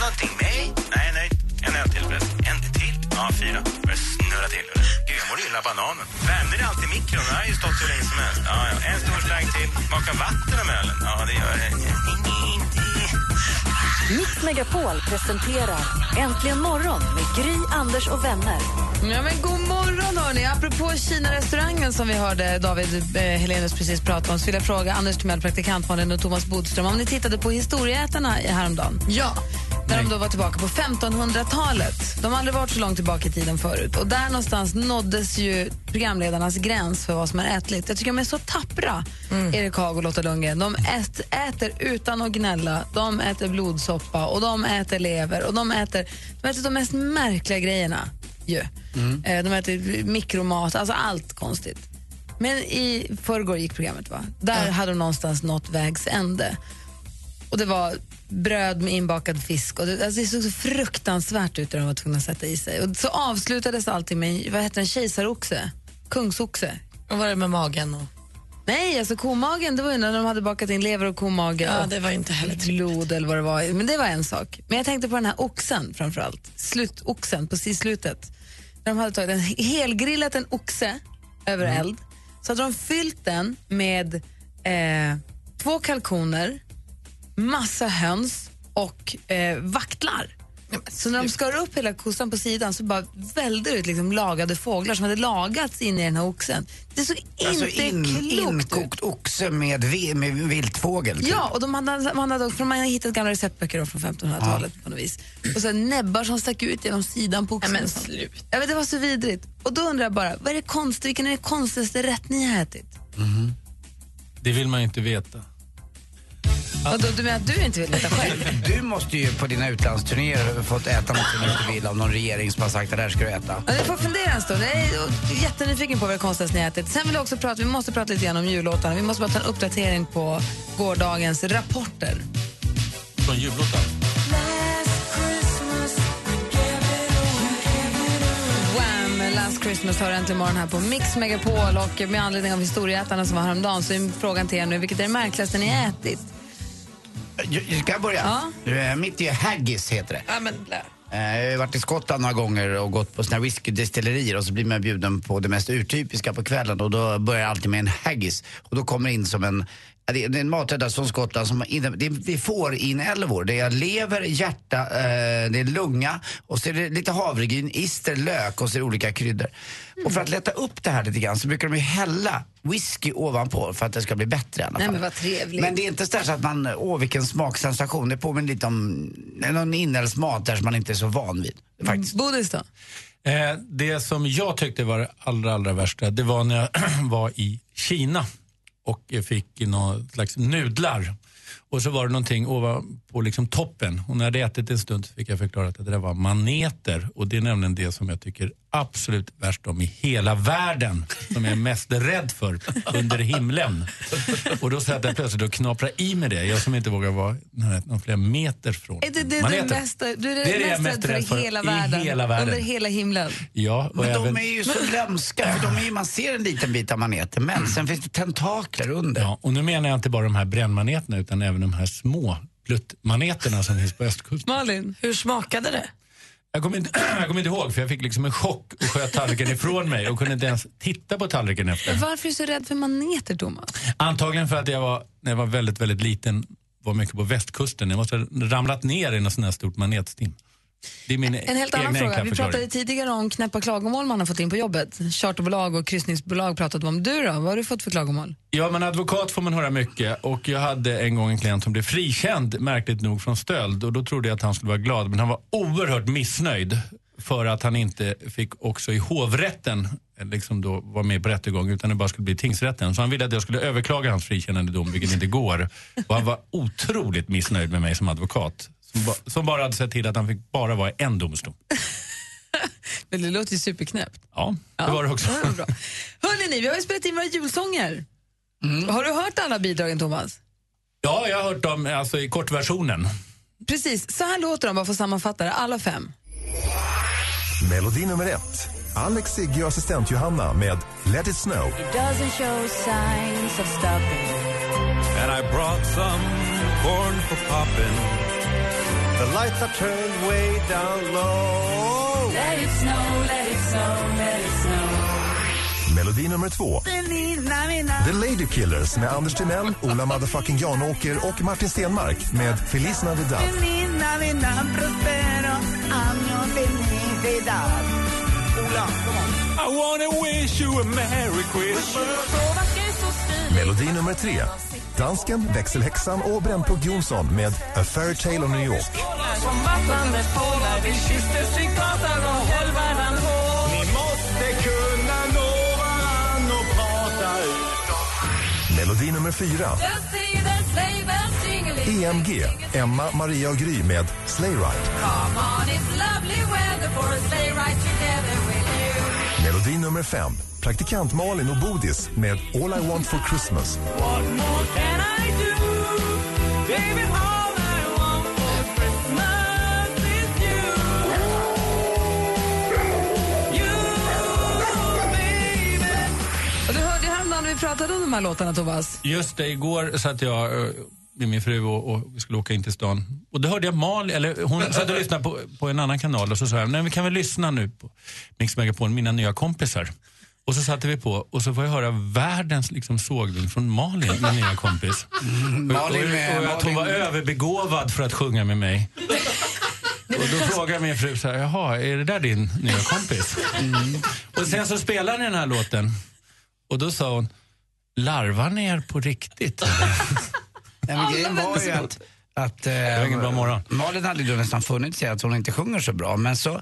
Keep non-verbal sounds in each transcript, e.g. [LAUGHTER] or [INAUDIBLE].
Någonting? Nej. Nej, nej. En öl till förresten. En till? Ja, fyra. Börjar snurra till. Gud, jag mår illa bananen. Värmde det alltid i mikron? Den har ju stått hur länge som helst. Ja, ja. En stor slang till. Smaka vatten om ölen? Ja, det gör det. Mix Megapol presenterar Äntligen morgon med Gry, Anders och vänner. Ja, men god morgon, hörni. Apropå Kina-restaurangen som vi hörde David eh, Helenius precis prata om så vill jag fråga Anders Timell, praktikantmannen och Thomas Bodström om ni tittade på Historieätarna häromdagen. Ja. När de då var tillbaka på 1500-talet. De har aldrig varit så långt tillbaka i tiden förut. Och Där någonstans nåddes ju programledarnas gräns för vad som är ätligt. Jag tycker de är så tappra, Erik Haag och Lotta Lundgren. De ät, äter utan att gnälla. De äter blodsoppa och de äter lever och de äter, de äter de mest märkliga grejerna. Ju. Eh, De äter mikromat, alltså allt konstigt. Men i förrgår gick programmet, va? Där hade de någonstans nått vägs ände. Och det var bröd med inbakad fisk. Och det, alltså det såg så fruktansvärt ut det de var tvungna att sätta i sig. Och så avslutades allting med vad heter en kejsaroxe, kungsoxe. Och vad är det med magen? Och... Nej, alltså komagen, det var ju när de hade bakat in lever och komage Ja, och det var inte heller blod eller vad det var. Men det var en sak. Men jag tänkte på den här oxen framförallt. Slutoxen, precis slutet. När de hade tagit en, helgrillat en oxe över eld. Så hade de fyllt den med eh, två kalkoner, massa höns och eh, vaktlar. Så när de skar upp hela kossan på sidan så bara välde ut liksom lagade fåglar som hade lagats in i den här oxen. Det såg Alltså inte in, klokt ut. inkokt oxe med, vi, med viltfågel. typ. Ja, och de hade, man, hade, för man hade hittat gamla receptböcker från 1500-talet på något vis. Och så näbbar som stack ut genom sidan på oxen. Nej, men slut. Ja, men det var så vidrigt. Och då undrar jag bara, vad är det konst, vilken är det konstigaste rätt ni har ätit? Det vill man ju inte veta. Och då, du menar att du inte vill veta själv? [LAUGHS] Du måste ju på dina utlandsturnéer fått äta något som du inte vill av någon regering som har sagt att det här ska du äta. Ja, jag får fundera en stund. Jag är jättenyfiken på vad det konstigaste ni ätit. Sen vill jag också prata, vi måste prata lite grann om jullåtarna. Vi måste bara ta en uppdatering på gårdagens rapporter. Från jullåtar. Wham! Last Christmas har äntligen morgon här på Mix Megapol och med anledning av historieätarna som var häromdagen så är frågan till er nu, vilket är det märkligaste ni ätit? Jag- Ska jag börja? Ja. Mitt är haggis heter det. Ja, men, blä. Eh, Jag har varit i Skottland några gånger och gått på såna whiskydestillerier och så blir man bjuden på det mest urtypiska på kvällen och då börjar jag alltid med en haggis och då kommer det in som en det är en maträtt från Skottland som det, är, fårinälvor. Det är lever, hjärta, eh, det är lunga och så är det lite havregryn, ister, lök och så är det olika kryddor. Och för att lätta upp det här lite grann så brukar de ju hälla whisky ovanpå för att det ska bli bättre i alla Nej fall. men vad trevligt. Men det är inte så att man, åh vilken smaksensation. Det påminner lite om någon inälvsmat där som man inte är så van vid. Faktiskt. Bodis då? Eh, det som jag tyckte var det allra, allra värsta, det var när jag [CLEARS THROAT] var i Kina och fick någon slags nudlar. Och så var det någonting ovanpå liksom toppen. Och när jag hade ätit en stund så fick jag förklara att det där var maneter. Och det är nämligen det som jag tycker absolut värst om i hela världen. Som jag är mest rädd för under himlen. Och då satt jag plötsligt och knaprade i mig det. Jag som inte vågar vara någon flera meter från Är det det du mest, du är det Det är det jag mest rädd för i hela, världen, hela världen. Under hela himlen? Ja, och Men även... de är ju så lömska, för de är ju, man ser en liten bit av maneten men sen finns det tentakler under. Ja, och nu menar jag inte bara de här brännmaneterna utan även de här små pluttmaneterna som finns på östkusten. Malin? Hur smakade det? Jag kommer, inte, [CLEARS THROAT] jag kommer inte ihåg för jag fick liksom en chock och sköt tallriken ifrån mig och kunde inte ens titta på tallriken efter. Varför är du så rädd för maneter, Thomas? Antagligen för att jag var, när jag var väldigt, väldigt liten var mycket på västkusten. Jag måste ha ramlat ner i något sånt här stort manetstim. En helt annan fråga. Vi pratade tidigare om knäppa klagomål man har fått in på jobbet. Charterbolag och kryssningsbolag pratat om. Du då? Vad har du fått för klagomål? Ja, men advokat får man höra mycket och jag hade en gång en klient som blev frikänd, märkligt nog, från stöld och då trodde jag att han skulle vara glad, men han var oerhört missnöjd för att han inte fick också i hovrätten liksom då vara med på rättegång utan det bara skulle bli tingsrätten. Så han ville att jag skulle överklaga hans frikännande dom, vilket inte går. Och han var otroligt missnöjd med mig som advokat. Som, ba, som bara hade sett till att han fick bara vara i en domstol. [LAUGHS] Men det låter ju superknäppt. Ja, det var det också. Ja, bra. Hörrni, ni, vi har ju spelat in våra julsånger. Har du hört alla bidragen, Thomas? Ja, jag har hört dem alltså, i kortversionen. Precis, så här låter de, bara för att sammanfatta det, alla fem. Melodi nummer ett. Alex, Sigge och assistent Johanna med Let it snow. Doesn't show signs of stopping. And I brought some corn for popping. The lights are turned way down low. Let it snow, let it snow, let it snow. Melodi nummer två. The Lady Killers med Anders Timell, Ola motherfucking Janåker och Martin Stenmark med Feliz Navidad. I wanna wish you a merry Christmas. Melodi nummer tre. Dansken, växelhäxan och Brännpunkt Jonsson med A Fairy Tale of New York. Melodi nummer fyra. EMG, Emma, Maria och Gry med Sleigh Ride. Melodi nummer fem. Praktikant Malin och Bodis med All I Want For Christmas. Vi pratade om de här låtarna, Thomas. Just det, igår satt jag eh, med min fru och, och vi skulle åka in till stan. Och då hörde jag Malin, eller hon satt och lyssnade på, på en annan kanal och så sa jag, nej vi kan väl lyssna nu på Mix Megapol, mina nya kompisar. Och så satte vi på och så får jag höra världens liksom, sågning från Malin, min nya kompis. Mm, och, och, Malin med- och att hon var Malin- överbegåvad för att sjunga med mig. Och då frågar min fru så här, jaha, är det där din nya kompis? Mm. Och sen så spelar ni den här låten och då sa hon, larvar ni er på riktigt? Nej, men grejen var ju att, att eh, ingen bra morgon. Malin hade ju nästan funnit sig att hon inte sjunger så bra. Men så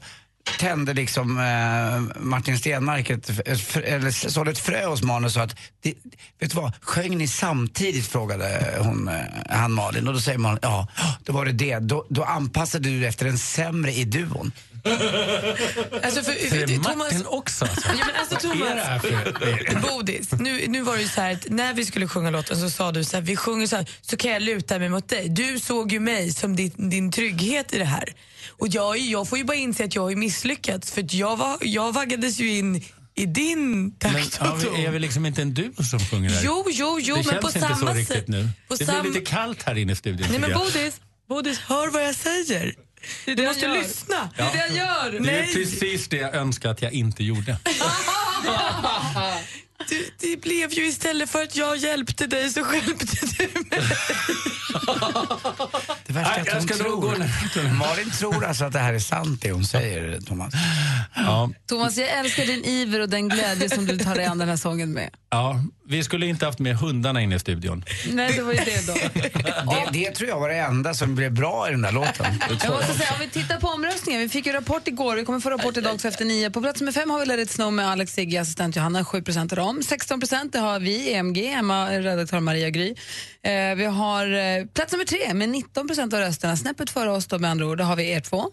tände liksom eh, Martin Stenmark ett, ett, frö- eller sådde ett frö hos Malin och sa att, det, vet du vad, sjöng ni samtidigt? frågade hon, eh, han Malin. Och då säger Malin, ja, då var det det. Då, då anpassade du dig efter en sämre i duon. Alltså för, Säger för, Martin också? Alltså. Ja, men alltså, Vad är det här för... Thomas, Bodis, nu, nu var det ju så här att när vi skulle sjunga låten så sa du så här, vi sjunger så här, så kan jag luta mig mot dig. Du såg ju mig som din, din trygghet i det här. Och jag, jag får ju bara inse att jag har misslyckats för jag, var, jag vaggades ju in i din Men takt ja, vi- ton. är vi liksom inte en duo som sjunger här? Jo, jo, jo, det men känns på inte samma så riktigt nu. Det sam- blir lite kallt här inne i studion. Nej men. Bodis, Bodis, hör vad jag säger. Det Du måste gör. lyssna. Det är det jag gör. Det är Nej. precis det jag önskar att jag inte gjorde. [LAUGHS] Du, det blev ju istället för att jag hjälpte dig så hjälpte du mig. Det värsta är att hon ska nog gå tror. Malin tror alltså att det här är sant det hon säger, Thomas. Ja, Thomas, jag älskar din iver och den glädje som du tar dig an den här sången med. Ja, vi skulle inte haft med hundarna inne i studion. Nej, det var ju det då. [LAUGHS] Det, det tror jag var det enda som blev bra i den där låten. [LAUGHS] Jag måste säga, om vi tittar på omröstningen, vi fick ju rapport igår, vi kommer få rapport idag också efter nio. På plats nummer fem har vi Let snow med Alex Sigge, assistent Johanna, 7 procent av dem. 16 procent det har vi, EMG, Emma, redaktör Maria Gry. Eh, vi har eh, plats nummer tre med 19 procent av rösterna, snäppet före oss då med andra ord, då har vi er två.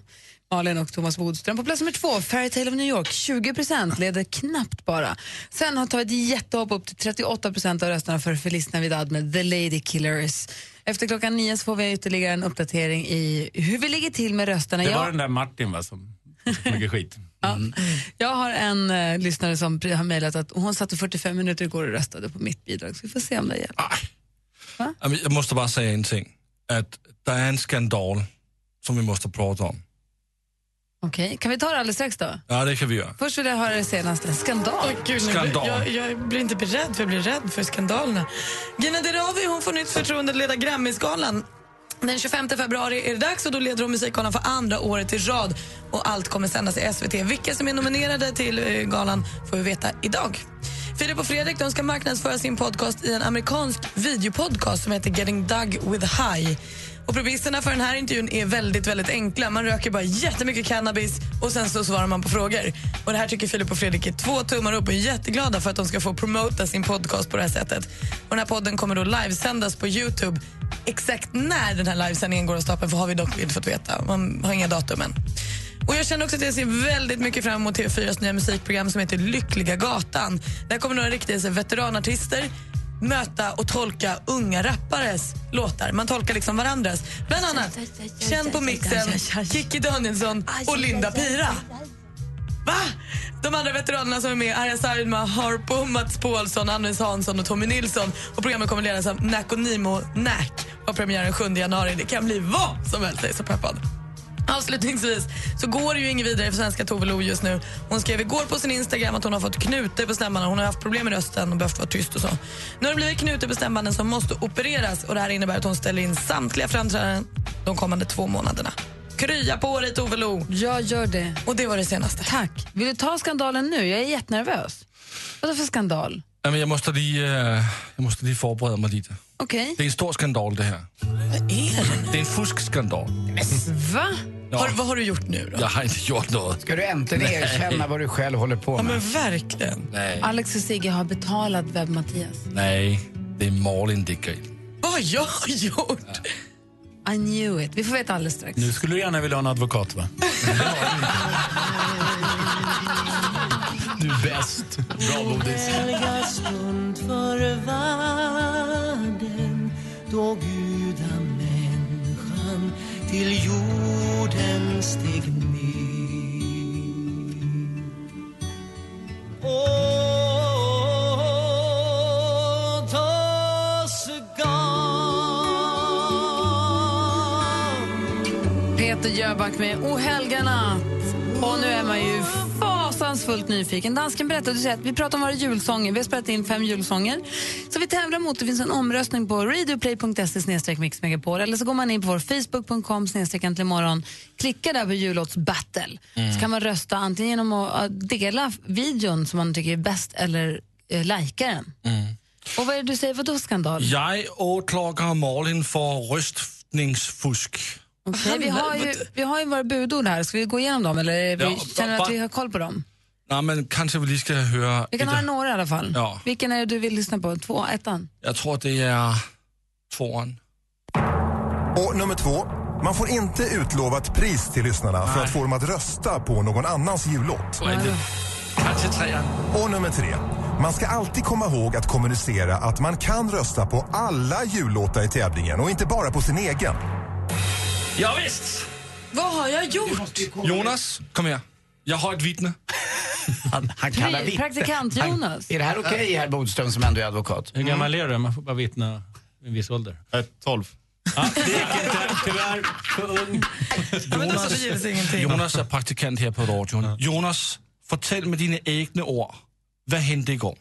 Malin och Thomas Bodström. På plats nummer två, Fairy Tale of New York, 20 procent, leder knappt bara. Sen har tagit ett jättehopp upp till 38 procent av rösterna för Feliz Navidad med The Lady Killers. Efter klockan nio så får vi ytterligare en uppdatering i hur vi ligger till med rösterna. Det Jag- var den där Martin va, som mycket skit. [LAUGHS] Ja. Jag har en eh, lyssnare som har mejlat att hon satt i 45 minuter igår och röstade på mitt bidrag, så vi får se om det hjälper. Jamen, Jag måste bara säga en ting. Att det är en skandal som vi måste prata om. Okej, kan vi ta det alldeles strax då? Ja, det kan vi göra. Först vill jag höra det senaste. Skandal. Oj, gud, Skandal. Jag, jag blir inte beredd, för jag blir rädd för skandalerna. Gina Dirawi hon får nytt förtroende att leda Grammisgalan. Den 25 februari är det dags och då leder hon Musikgalan för andra året i rad. Och allt kommer sändas i SVT. Vilka som är nominerade till eh, galan får vi veta idag. Filip och Fredrik de ska marknadsföra sin podcast i en amerikansk videopodcast som heter Getting Dug with High. Och premisserna för den här intervjun är väldigt, väldigt enkla. Man röker bara jättemycket cannabis och sen så svarar man på frågor. Och det här tycker Filip och Fredrik är två tummar upp och är jätteglada för att de ska få promota sin podcast på det här sättet. Och den här podden kommer då livesändas på Youtube. Exakt när den här livesändningen går av stapeln för har vi dock inte fått veta. Man har inga datum än. Och jag känner också att jag ser väldigt mycket fram emot TV4s nya musikprogram som heter Lyckliga gatan. Där kommer några riktiga veteranartister möta och tolka unga rappares låtar. Man tolkar liksom varandras. Bland annat, känd på mixen, Kikki Danielsson och Linda Pira. Va? De andra veteranerna som är med Arja Saijonmaa, Harpo, Mats Paulsson, Anders Hansson och Tommy Nilsson. Och programmet kommer ledas av Nack och Nimo Nack och har premiär den 7 januari. Det kan bli vad som helst. Jag är så peppad. Avslutningsvis så går det ju inget vidare för svenska Tove Lo just nu. Hon skrev igår på sin Instagram att hon har fått knutor på stämbanden. Hon har haft problem med rösten och behövt vara tyst och så. Nu har det blivit knutor på stämbanden som måste opereras och det här innebär att hon ställer in samtliga framträdanden de kommande två månaderna. Krya på dig Tove Lo! Jag gör det. Och det var det senaste. Tack. Vill du ta skandalen nu? Jag är jättenervös. Vad är det för skandal? Ja, men jag, måste lige, øh, jag måste lige förbereda mig lite. Okej. Det är en stor skandal det här. Vad är det? Det är en fuskskandal. Va? Ja. Har, vad har du gjort nu då? Jag har inte gjort något. Ska du äntligen erkänna vad du själv håller på Ja med? men verkligen. Nej, Alex och Sigge har betalat webb-Mattias. nej. Det är Malin Dickgren. Vad har jag gjort? I knew it. Vi får veta alldeles strax. Nu skulle du gärna vilja ha en advokat, va? [LAUGHS] Du är bäst. Bra Bodis. Till jorden steg ner. Åh, Peter Jöback med O helga natt. Och nu är man ju fasansfullt nyfiken. Dansken berättade, du säger att vi pratar om våra julsånger. Vi har spelat in fem julsånger. Så vi tävlar mot, det finns en omröstning på radioplay.se mixmegapol eller så går man in på vår facebook.com imorgon. Klicka där på jullåtsbattle. Så kan man rösta antingen genom att äh, dela videon som man tycker är bäst eller äh, likea den. Och vad är det du säger, vadå skandal? Jag åklagar Malin för röstningsfusk. Okej, vi, har ju, vi har ju våra budord här, ska vi gå igenom dem eller vi, Ja, känner att vi har koll på dem? Nej, men kanske vi lige ska höra... Vi kan ha några i alla fall. Ja. Vilken är det du vill lyssna på? Två, ettan? Jag tror det är tvåan. Och nummer två. Man får inte utlova ett pris till lyssnarna för att få dem att rösta på någon annans jullåt. Kanske trean. Och nummer tre. Man ska alltid komma ihåg att kommunicera att man kan rösta på alla jullåtar i tävlingen och inte bara på sin egen. Ja, visst. Vad har jag gjort? Jonas, kom här. Jag har ett vittne. [LAUGHS] Han, han kallar Pri- vittne. praktikant Han- Jonas. Är det här okej, herr Bodström, som ändå är advokat? Hur gammal är du? Man får bara vittna vid en viss ålder. Äh, 12. Ja, det gick inte, tyvärr. För ung. [LAUGHS] ingenting. Jonas är praktikant här på radion. Jonas, fortæl med dina egna ord. Vad hände igår?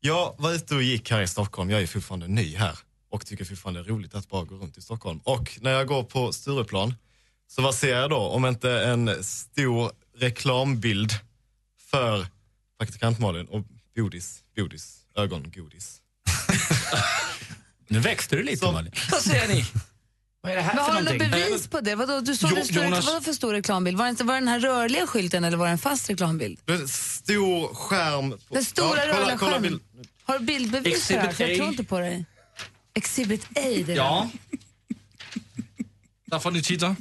Jag var ute och gick här i Stockholm. Jag är fortfarande ny här och tycker fortfarande det är roligt att bara gå runt i Stockholm. Och när jag går på Stureplan så vad ser jag då om inte en stor reklambild för praktikant Malin och bodis, bodis, ögongodis. [LAUGHS] Nu växte du lite, Malin. Vad säger ni? Vad är det här Men för har du något någonting? bevis på det? Vadå, du såg Jo, det stor, Jonas- vadå för stor reklambild? Var det, inte, var det den här rörliga skylten eller var det en fast reklambild? Det är en Stor skärm. På, Den stora kolla- rörliga kolla skärmen. bild. Har du bildbevis för det här? Exhibit För jag A. tror inte på dig. Exhibit A, det är Ja. Där får ni titta.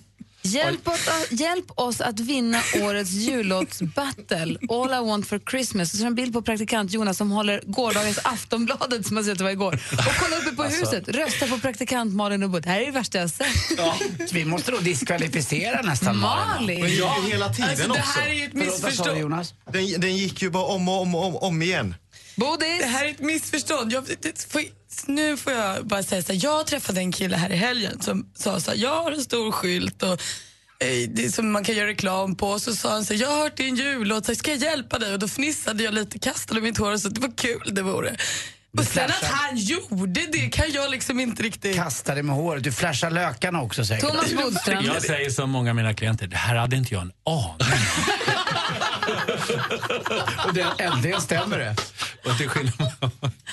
Hjälp oss, hjälp oss att vinna årets jullåtsbattle, All I want for Christmas. Så det en bild på praktikant Jonas som håller gårdagens Aftonbladet som man sett det var igår. Och kolla uppe på huset, rösta på praktikant Malin och Butt. Det här är det värsta jag sett. Ja, vi måste då diskvalificera nästan Malin. Gick ju hela tiden Alltså, det också. här är ju ett missförstånd. Jonas? Den, den gick ju bara om och om och om, om igen. Bodis! Det här är ett missförstånd. Jag, det, får, nu får jag bara säga så här, jag träffade en kille här i helgen som sa så här, jag har en stor skylt och eh, det, som man kan göra reklam på. Och så sa han så här, jag har hört din jullåt, så ska jag hjälpa dig? Och då fnissade jag lite, kastade mitt hår och så det var kul det vore. Och sen att han gjorde det kan jag liksom inte riktigt... Kasta dig med håret. Du flashar lökarna också säkert. Thomas Bodström. Jag säger som många av mina klienter, det här hade inte jag en aning [LAUGHS] Och det, äntligen stämmer det. Och till skillnad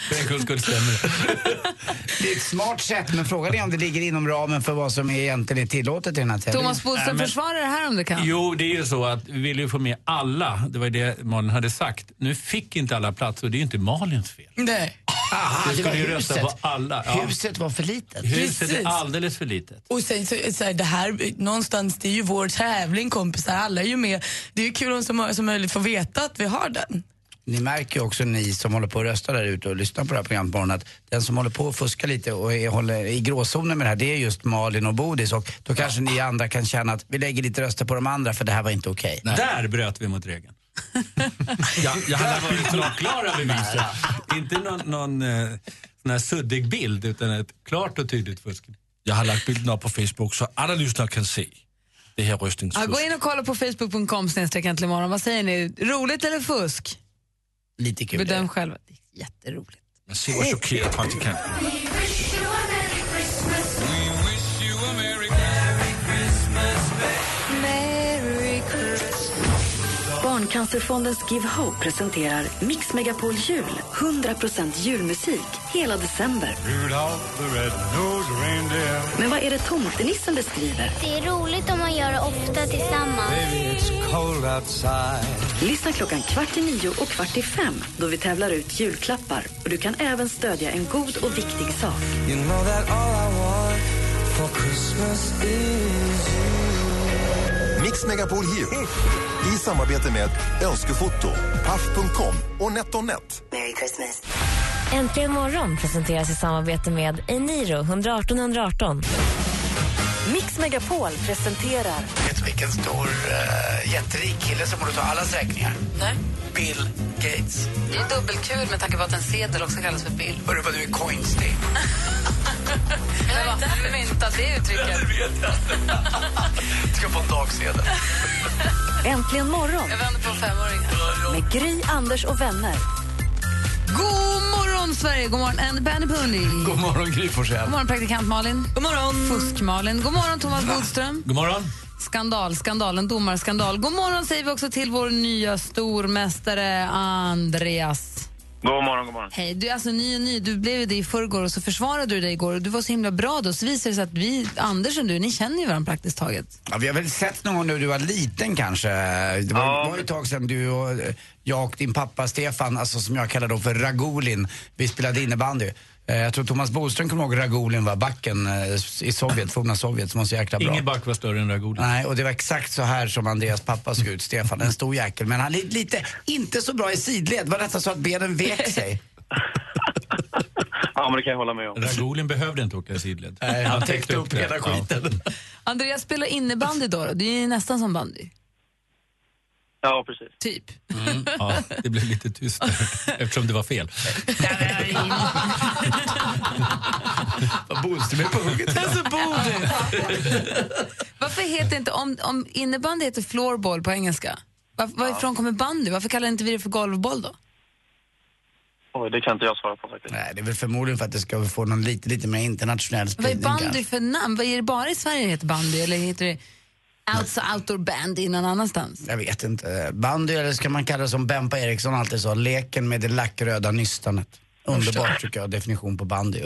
för en gångs skull stämmer det. Är ett smart sätt, men frågan är om det ligger inom ramen för vad som är egentligen är tillåtet i den här tävlingen. Thomas Bodström, men- försvara det här om du kan. Jo, det är ju så att vi vill ju få med alla. Det var ju det Malin hade sagt. Nu fick inte alla plats och det är ju inte Malins fel. Nej. Aha, Du det var skulle ju rösta på huset. alla. Ja. Huset var för litet. Huset Precis. är alldeles för litet. Och sen så, så här, det här, någonstans, det är ju vår tävling kompisar, alla är ju med. Det är ju kul om så många som möjligt får veta att vi har den. Ni märker ju också ni som håller på att rösta där ute och lyssnar på det här programmet på morgonen, att den som håller på att fuska lite och är, håller i gråzonen med det här, det är just Malin och Bodis och då kanske ni andra kan känna att vi lägger lite röster på de andra för det här var inte okej. Där bröt vi mot regeln. [LAUGHS] jag, jag hade lagt ut klara beviset. Inte någon, någon eh, sån här suddig bild utan ett klart och tydligt fusk. Jag har lagt bilden upp på Facebook så alla lyssnare kan se det här Ja, röstningsfusket. gå in och kolla på facebook.com snedstreck morgon. Vad säger ni? Roligt eller fusk? Lite kul. Bedöm själva. Det är jätteroligt. Men se vad chockerad praktikanten Barncancerfondens Give Hope presenterar Mix Megapol Jul. 100% julmusik hela december. Men vad är det tomtenissen beskriver? Det är roligt om man gör det ofta tillsammans. Lyssna klockan kvart i nio och kvart i fem då vi tävlar ut julklappar. Och du kan även stödja en god och viktig sak. Mix Megapol Jul i samarbete med Önskefoto, Paff.com och NetOnNet. Merry Christmas. Äntligen morgon presenteras i samarbete med Eniro 118 118. Mix Megapol presenterar Vet du vilken stor uh, jätterik kille som borde ta allas räkningar? Nej. Bill Gates. Det är dubbelkul med tanke på att en sedel också kallas för bill. Hörru vad du är coinstig. Men vad har myntat det uttrycket? vet jag Ska få en dagsedel. Äntligen morgon Jag vänder på femåringar. med Gry, Anders och vänner. God morgon, Sverige! God morgon, Anne Benny Pundy. God morgon Gry Forssell. God morgon, praktikant Malin. God morgon. Fusk-Malin. God morgon, Thomas Bodström. God morgon. Skandal, skandalen, domarskandal. God morgon säger vi också till vår nya stormästare Andreas. God morgon, god morgon. Hej, du är alltså ny och ny. Du blev ju det i förrgår och så försvarade du dig igår och du var så himla bra då. Så visade det sig att vi, Anders och du, ni känner ju varandra praktiskt taget. Ja, vi har väl sett någon gång när du var liten kanske. Det var, Ja. var ett tag sedan du och eh, jag och din pappa Stefan, alltså som jag kallar då för Ragulin, vi spelade innebandy. Eh, Jag tror Thomas Bodström kommer ihåg Ragulin var backen eh, i Sovjet, forna Sovjet, som var så jäkla bra. Ingen back var större än Ragulin. Nej, och det var exakt så här som Andreas pappa såg ut, Stefan. En stor jäkel, men han är lite, inte så bra i sidled. Var nästan så att benen vek sig. [LAUGHS] Ja, men det kan jag hålla med om. Ragulin behövde inte åka i sidled. Nej, han täckte upp hela Ja. skiten. Andreas spelar innebandy då. Det är ju nästan som bandy. Ja, precis. Typ. Mm, ja, det blev lite tyst där, eftersom det var fel. Bodström är på hugget. Alltså Bodil. Varför heter inte, om, om innebandy heter floorball på engelska, var, varifrån kommer bandy? Varför kallar inte vi det för golfboll då? Oj, det kan inte jag svara på faktiskt. Nej, det är väl förmodligen för att det ska få någon lite, lite mer internationell Vad är spridning. bandy kanske. för namn? Vad är det bara i Sverige det heter bandy eller heter det outside outdoor bandy någon annanstans? Jag vet inte. Bandy, eller ska man kalla det som Bempa Eriksson alltid sa, leken med det lackröda nystanet. Underbart tycker jag, definition på bandy.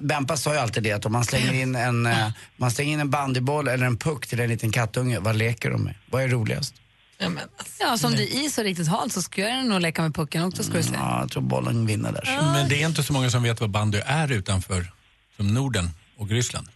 Bempa sa ju alltid det att om man slänger in en, eh, man slänger in en bandyboll eller en puck till en liten kattunge, vad leker de med? Vad är roligast? Ja, men, alltså, Ja, som det är is och riktigt halt så ska jag nog leka med pucken också ska du se. Ja, jag tror bollen vinner där. Men det är inte så många som vet vad bandy är utanför som Norden och Ryssland.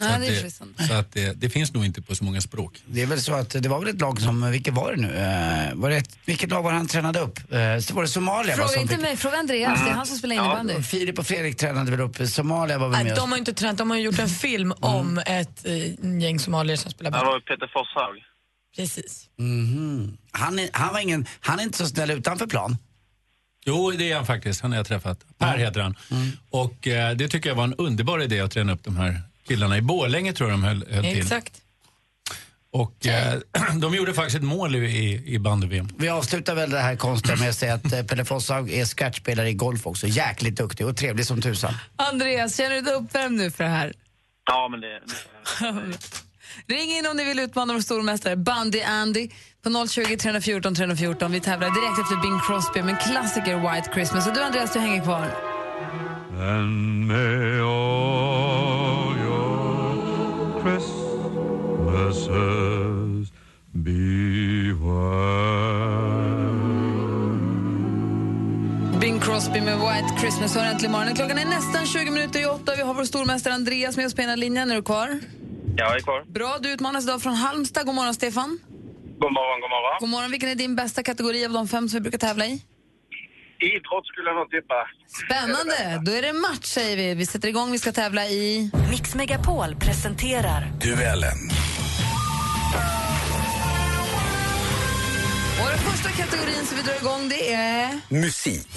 Nej, att det är det, så att det, det finns nog inte på så många språk. Det är väl så att det var väl ett lag som, vilket var det nu? Eh, var det ett, vilket lag var det han tränade upp? Eh, så var det Somalia Fråga inte fick- mig, fråga Andreas. Det är han som spelar innebandy. Filip och Fredrik tränade väl upp, Somalia var väl med de har inte tränat, de har gjort en film om ett eh, gäng somalier som spelar Det bandy. var Peter Forshaug. Precis. Mhm. han, är, han, var ingen, han är inte så snäll utanför plan. Jo, det är han faktiskt. Han har jag träffat. Per heter han. Och eh, det tycker jag var en underbar idé att träna upp de här killarna. I Borlänge tror jag de höll, höll till. Exakt. Och eh, [CLEARS THROAT] de gjorde faktiskt ett mål i, i, bandy-VM. Vi avslutar väl det här konstiga med att säga att eh, Pelle Fosshaug är scratchspelare i golf också. Jäkligt duktig och trevlig som tusan. Andreas, känner du dig uppvärmd nu för det här? Ja, men det... [LAUGHS] Ring in om ni vill utmana vår stormästare Bandy Andy på på 020 314 314. Vi tävlar direkt efter Bing Crosby med klassiker White Christmas. Och du Andreas, du hänger kvar. White Christmas hör äntligen morgonen. Klockan är nästan 20 minuter i åtta. Vi har vår stormästare Andreas med oss på ena linjen. Är du kvar? Jag är kvar. Bra, du utmanas idag från Halmstad. God morgon, Stefan. God morgon, god morgon. God morgon. Vilken är din bästa kategori av de fem som vi brukar tävla i? Idrott skulle jag nog tippa. Spännande! Då är det match, säger vi. Vi sätter igång. Vi ska tävla i... Mix Megapol presenterar Duellen. Och den första kategorin som vi drar igång, det är... Musik.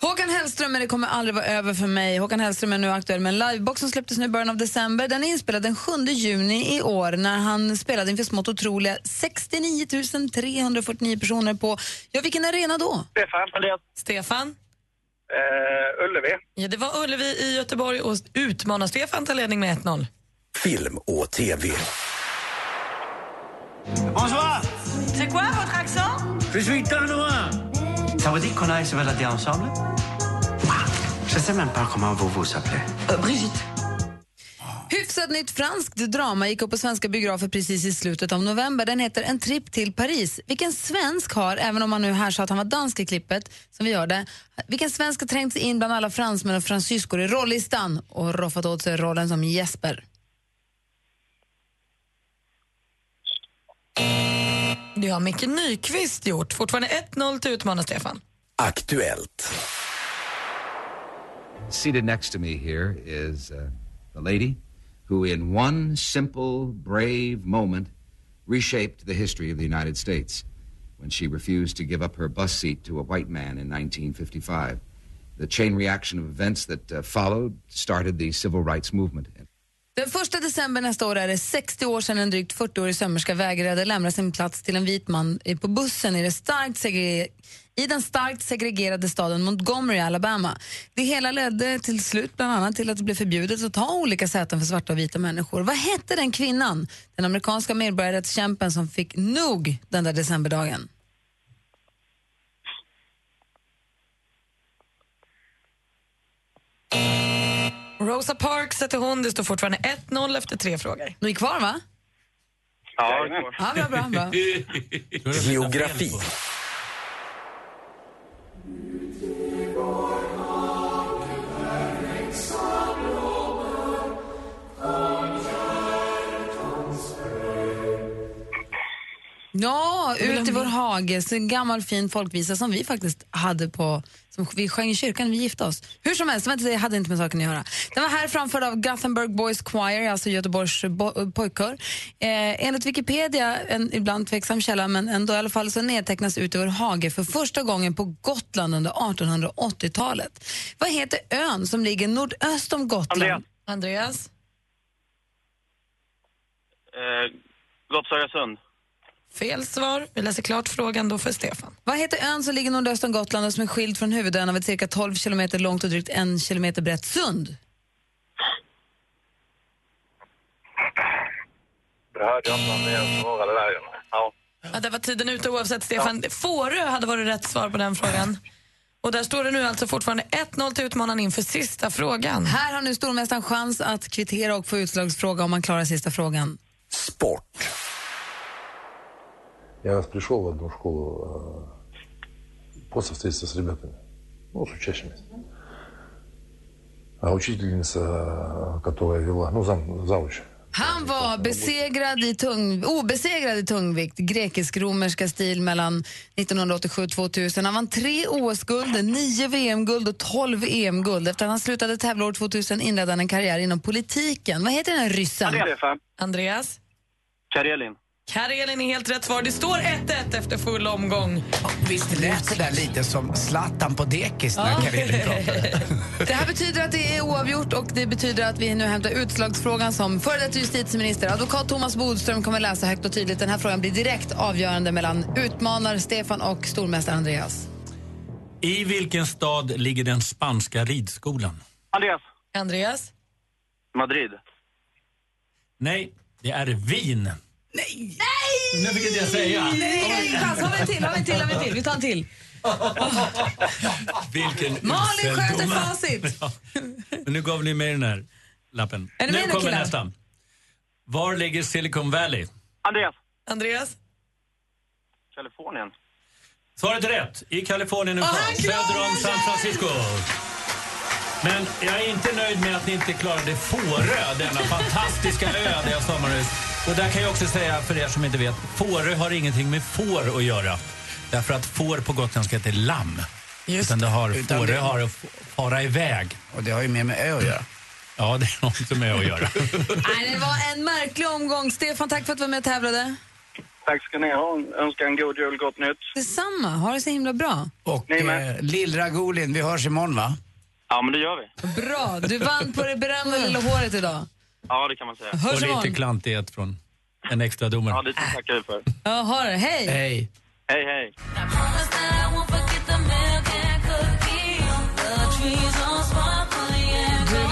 Håkan Hellström, men det kommer aldrig vara över för mig. Håkan Hellström är nu aktuell med en livebox som släpptes nu i början av december. Den är inspelad den 7 juni i år när han spelade inför smått otroliga 69 349 personer på, ja vilken arena då? Stefan. Stefan? Eh, Ullevi. Ja, det var Ullevi i Göteborg och utmanar Stefan till ledning med 1-0. Film och TV. Bonsoir. C'est quoi votre accent? Je suis danois. Ça veut dire qu'on a se balader ensemble Je sais même pas comment vous vous appelez. Brigitte. Hyfsat nytt franskt drama gick upp på svenska biografer precis i slutet av november. Den heter En tripp till Paris. Vilken svensk har, även om man nu här sa att han var dansk i klippet, som vi gör det, vilken svensk har trängt sig in bland alla fransmän och fransyskor i rollistan och roffat åt sig rollen som Jesper? Det har Micke Nyqvist gjort. Fortfarande 1-0 till utmanar Stefan. Aktuellt. Seated next to me here is uh, the lady who, in one simple, brave moment, reshaped the history of the United States when she refused to give up her bus seat to a white man in 1955. The chain reaction of events that uh, followed started the civil rights movement. Den 1 december nästa år är det 60 år sedan en drygt 40-årig sömmerska vägrade lämna sin plats till en vit man på bussen i, det starkt segre- i den starkt segregerade staden Montgomery, Alabama. Det hela ledde till slut bland annat till att det blev förbjudet att ta olika säten för svarta och vita människor. Vad hette den kvinnan, den amerikanska medborgarrättskämpen som fick nog den där decemberdagen? Rosa Parks heter hon. Det står fortfarande 1-0 efter tre frågor. Ni är kvar, va? Ja, jag är kvar. Ja, bra, bra, bra. [LAUGHS] Geografi. Ja, ut i vår hage. Så en gammal fin folkvisa som vi faktiskt hade på, som vi sjöng i kyrkan när vi gifte oss. Hur som helst, det hade inte med saken att göra. Den var här framförd av Gothenburg Boys Choir, alltså Göteborgs bo- pojkkör. Eh, enligt Wikipedia, en ibland tveksam källa, men ändå i alla fall, så nedtecknas ut i vår hage för första gången på Gotland under 1880-talet. Vad heter ön som ligger nordöst om Gotland? Andreas. Andreas? Eh, Gottsögasund. Fel svar. Vi läser klart frågan då för Stefan. Vad heter ön som ligger nordöst om Gotland och som är skild från huvudön av ett cirka 12 kilometer långt och drygt en kilometer brett sund? Det hörde jag inte Andreas svarade där. Ja. Ja, där var tiden ute oavsett Stefan. Fårö hade varit rätt svar på den frågan. Och där står det nu alltså fortfarande 1-0 till utmanaren inför sista frågan. Här har nu stormästaren chans att kvittera och få utslagsfråga om man klarar sista frågan. Sport. Я пришел в одну школу э, просто встретиться с ребятами, ну, с учащимися. А учительница, э, которая вела, ну, зам, завуч, Han var besegrad i tung, obesegrad i tungvikt, grekisk-romerska stil mellan 1987 och 2000. Han vann tre OS-guld, nio VM-guld och 12 EM-guld. Efter att han slutade tävla år 2000 inledde han en karriär inom politiken. Vad heter den här ryssen? Stefan. Andreas? Karelin. Karelin är helt rätt svar. Det står 1-1 efter full omgång. Visst lät det där lite som Zlatan på dekis när Ja. Karelin pratade? [LAUGHS] Det här betyder att det är oavgjort och det betyder att vi nu hämtar utslagsfrågan som före detta justitieminister. Advokat Thomas Bodström kommer läsa högt och tydligt. Den här frågan blir direkt avgörande mellan utmanar Stefan och stormästare Andreas. I vilken stad ligger den spanska ridskolan? Andreas. Andreas? Madrid. Nej, det är Wien. Nej! Nu fick inte jag säga. Nej! Pass, har vi en till? Har vi en till? Har vi en till? Vi tar en till. Vilken Malin sköter facit. [LAUGHS] Ja. Men nu gav ni mig den här lappen. Är med nu kommer killar? nästa. Var ligger Silicon Valley? Andreas. Andreas? Kalifornien. Svaret är rätt. I Kalifornien, USA. Söder om San Francisco. Men jag är inte nöjd med att ni inte klarade Fårö, denna fantastiska ö där jag sommarhus. Och där kan jag också säga, för er som inte vet, Fårö har ingenting med får att göra. Därför att får på gotländska heter lamm. Utan det har, Utan Fårö det- har att fara iväg. Och det har ju mer med ö att göra. Ja, det är något med att göra. [LAUGHS] Nej, det var en märklig omgång. Stefan, tack för att du var med och tävlade. Tack ska ni ha. Önskar en god jul, gott nytt. Detsamma. Ha det så himla bra. Och eh, Lill-Ragolin, vi hörs imorgon va? Ja, men det gör vi. Bra. Du vann på det berömda lilla håret idag. Ja, det kan man säga. Hörs Och lite imorgon. klantighet från en extra domare. Ja, det tackar vi för. Ja, ha det. Hej! Hej. Hej, hej. Du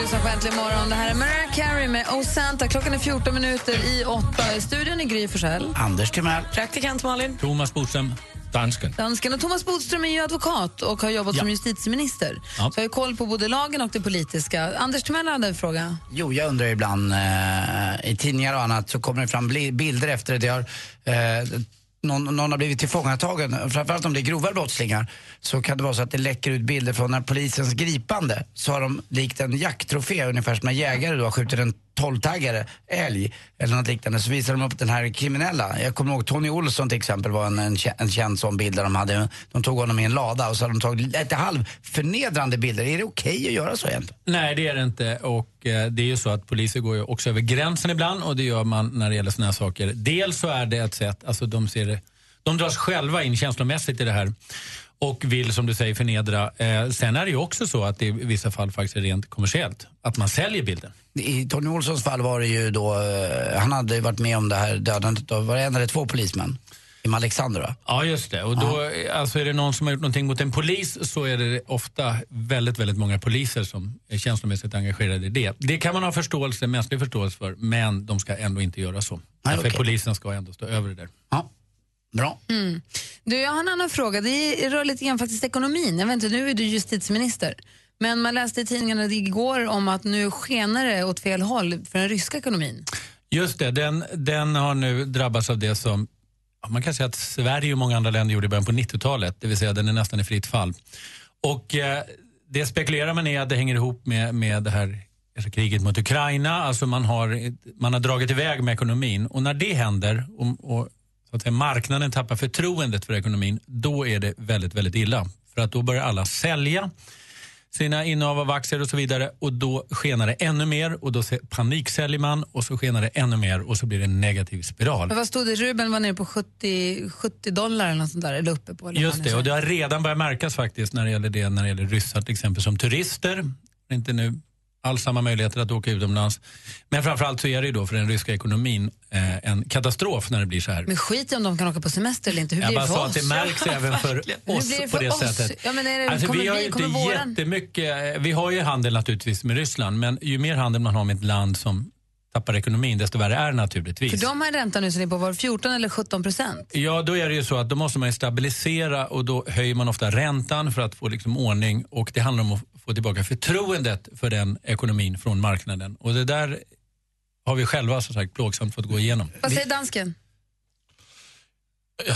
lyssnar på Äntligen morgon. Det här är Mariah Carey med Oh Santa. Klockan är 14 minuter i åtta. I studion är Gry Forssell. Anders Timell. Praktikant Malin. Thomas Bodström. Dansken. Dansken och Thomas Bodström är ju advokat och har jobbat Ja. som justitieminister. Ja. Så har ju koll på både lagen och det politiska. Anders Timell hade en fråga. Jo, jag undrar ibland eh, i tidningar och annat så kommer det fram bilder efter det. det har, eh, någon, någon har blivit tillfångatagen, framförallt om det är grova brottslingar, så kan det vara så att det läcker ut bilder från när polisens gripande så har de likt en jakttrofé, ungefär som när jägare då har skjutit en tolvtaggare älg eller något liknande, så visar de upp den här kriminella. Jag kommer ihåg Tony Olsson till exempel var en, en, en känd sån bild där de hade, de tog honom i en lada och så hade de tagit lite halvförnedrande bilder. Är det okej att göra så egentligen? Nej, det är det inte. Och eh, det är ju så att poliser går ju också över gränsen ibland och det gör man när det gäller såna här saker. Dels så är det ett sätt, alltså de ser det, de dras själva in känslomässigt i det här och vill som du säger förnedra. Eh, sen är det ju också så att det i vissa fall faktiskt är rent kommersiellt, att man säljer bilden. I Tony Olssons fall var det ju då, eh, han hade varit med om det här dödandet av, var det en eller två polismän? I Alexander va? Ja, just det. Och då, alltså är det någon som har gjort någonting mot en polis så är det ofta väldigt, väldigt många poliser som är känslomässigt engagerade i det. Det kan man ha förståelse, mänsklig förståelse för, men de ska ändå inte göra så. Nej, för okej. polisen ska ändå stå över det där. Bra. Mm. Du, jag har en annan fråga. Det rör lite grann faktiskt ekonomin. Jag vet inte, nu är du justitieminister. Men man läste i tidningarna igår om att nu skenar det åt fel håll för den ryska ekonomin. Just det, den, den har nu drabbats av det som man kan säga att Sverige och många andra länder gjorde i början på 90-talet, det vill säga den är nästan i fritt fall. Och eh, det spekulerar man i att det hänger ihop med, med det här alltså kriget mot Ukraina, alltså man har, man har dragit iväg med ekonomin och när det händer och, och att säga, marknaden tappar förtroendet för ekonomin, då är det väldigt, väldigt illa. För att då börjar alla sälja sina innehav av aktier och så vidare och då skenar det ännu mer och då paniksäljer man och så skenar det ännu mer och så blir det en negativ spiral. Men vad stod det? Rubeln var nere på 70, 70 dollar eller något sånt där, eller uppe på. Eller Just det, och det har redan börjat märkas faktiskt när det gäller det, när det gäller ryssar till exempel som turister. Inte nu alls samma möjligheter att åka utomlands. Men framförallt så är det ju då för den ryska ekonomin eh, en katastrof när det blir så här. Men skit i om de kan åka på semester eller inte. Hur Jag blir bara det för sa oss? att det märks även för oss det på för det oss? sättet. Ja, men är det, Alltså, kommer vi har ju inte våran... jättemycket, eh, vi har ju handel naturligtvis med Ryssland men ju mer handel man har med ett land som tappar ekonomin desto värre är det naturligtvis. För de har en ränta nu som är på var 14 eller 17 procent. Ja, då är det ju så att då måste man stabilisera och då höjer man ofta räntan för att få liksom ordning och det handlar om att få tillbaka förtroendet för den ekonomin från marknaden. Och det där har vi själva som sagt plågsamt fått gå igenom. Vad säger dansken?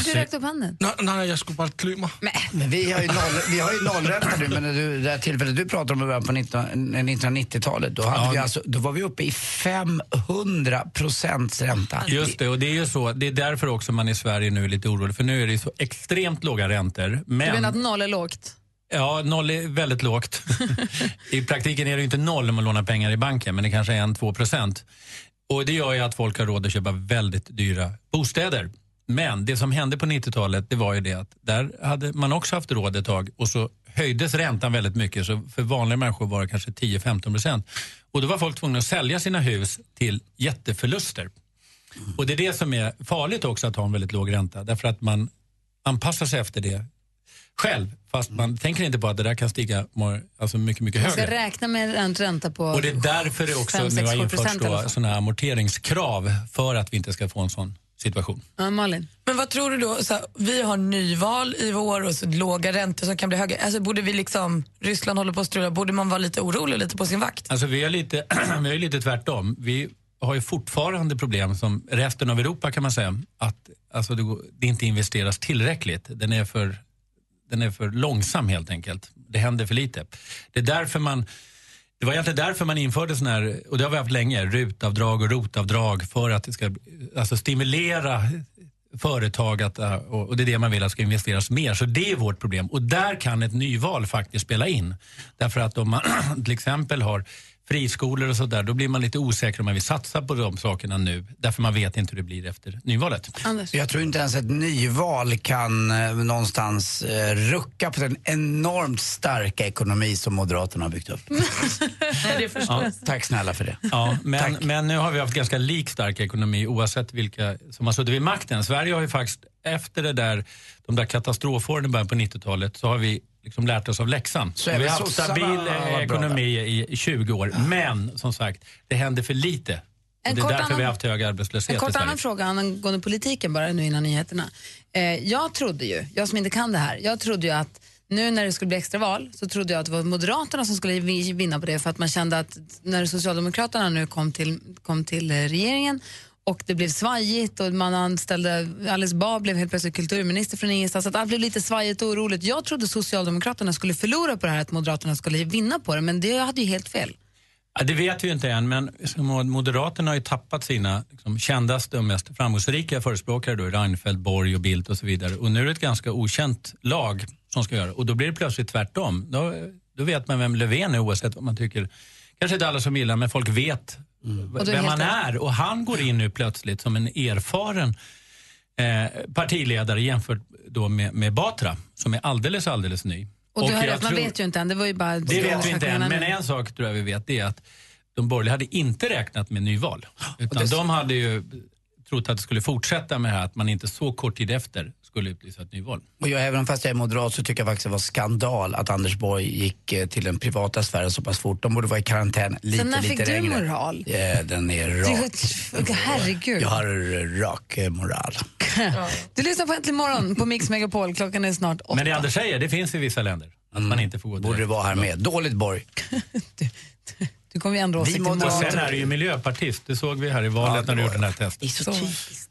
Du räckte upp handen. Nej, nej, jag skulle bara klä mig. Men vi har ju, noll, vi har ju nollränta nu, men du, det här tillfället du pratar om i början på 19, 1990-talet, då, hade Ja. vi alltså, då var vi uppe i 500 procents ränta. Just det, och det är ju så. Det är därför också man i Sverige nu är lite orolig för nu är det så extrement låga räntor. Du Men menar att noll är lågt? Ja, noll är väldigt lågt. [LAUGHS] I praktiken är det inte noll om man lånar pengar i banken, men det kanske är en, två procent. Och Det gör ju att folk har råd att köpa väldigt dyra bostäder. Men det som hände på 90-talet det var ju det att där hade man också haft råd ett tag och så höjdes räntan väldigt mycket så för vanliga människor var det kanske 10-15 procent. Och då var folk tvungna att sälja sina hus till jätteförluster. Och det är det som är farligt också att ha en väldigt låg ränta därför att man anpassar sig efter det själv fast man tänker inte på att det där kan stiga more- alltså mycket, mycket Man ska högre. räkna med en ränta på Och det är därför det också fem, nu sex, har införts såna här amorteringskrav för att vi inte ska få en sån situation. Ja, Malin. Men vad tror du då? Så här, vi har nyval i vår och så låga räntor som kan bli högre. Alltså, borde vi liksom, Ryssland håller på att strula, borde man vara lite orolig och lite på sin vakt? Alltså vi är lite, [CLEARS THROAT] vi är lite tvärtom. Vi har ju fortfarande problem som resten av Europa kan man säga. Att alltså det, går- det inte investeras tillräckligt. Den är, för, den är för långsam helt enkelt. Det händer för lite. Det är därför man det var egentligen därför man införde sån här, och det har vi haft länge, rutavdrag och rotavdrag för att det ska alltså stimulera företag att, och och det är det man vill att ska investeras mer. Så det är vårt problem. Och där kan ett nyval faktiskt spela in. Därför att om man [CLEARS THROAT] till exempel har friskolor och sådär, då blir man lite osäker om man vill satsa på de sakerna nu. Därför man vet inte hur det blir efter nyvalet. Jag tror inte ens ett nyval kan eh, någonstans eh, rucka på den enormt starka ekonomi som Moderaterna har byggt upp. [LAUGHS] Nej, det Ja. Tack snälla för det. Ja, men, men nu har vi haft ganska lik stark ekonomi oavsett vilka som har suttit vid makten. Sverige har ju faktiskt efter det där, de där katastrofåren i början på 90-talet så har vi liksom lärt oss av läxan. Så vi har haft stabil eh, ekonomi i, i 20 år. Men som sagt, det händer för lite. En det är därför annan- vi har haft hög arbetslöshet En i kort Sverige. annan fråga angående politiken bara nu innan nyheterna. Eh, jag trodde ju, jag som inte kan det här, jag trodde ju att nu när det skulle bli extraval så trodde jag att det var Moderaterna som skulle vi- vinna på det för att man kände att när Socialdemokraterna nu kom till, kom till eh, regeringen och det blev svajigt och man anställde, Alice Bah blev helt plötsligt kulturminister från ingenstans, att allt blev lite svajigt och oroligt. Jag trodde Socialdemokraterna skulle förlora på det här, att Moderaterna skulle vinna på det, men det hade ju helt fel. Ja, det vet vi ju inte än, men liksom, Moderaterna har ju tappat sina liksom, kändaste och mest framgångsrika förespråkare, då, Reinfeldt, Borg och Bildt och så vidare. Och nu är det ett ganska okänt lag som ska göra och då blir det plötsligt tvärtom. Då, då vet man vem Löfven är oavsett vad man tycker. Kanske inte alla som gillar, men folk vet Mm. Och vem han är. Och han går in nu plötsligt som en erfaren eh, partiledare jämfört då med, med Batra, som är alldeles, alldeles ny. Och, du har rätt, man tror- vet ju inte än, det var ju bara... det vet vi inte än, men en sak tror jag vi vet det är att de borgerliga hade inte räknat med nyval. Utan de hade ju trott att det skulle fortsätta med det här att man inte så kort tid efter skulle utlysa ett nyval. Och jag, även fast jag är moderat så tycker jag faktiskt det var skandal att Anders Borg gick eh, till den privata sfären så pass fort. De borde vara i karantän lite, när lite fick du längre. moral? Ja, den är rak. [LAUGHS] Du, herregud. Jag har rak eh, moral. [LAUGHS] Du lyssnar på Äntligen morgon på Mix Megapol. Klockan är snart åtta. Men det Anders säger, det finns i vissa länder. Att man inte får gå Borde det vara här med. Dåligt Borg. [LAUGHS] Du kommer ju ändra åsikt Och imorgon. sen är du ju miljöpartist, det såg vi här i valet när du gjorde den här testet. Det är så typiskt.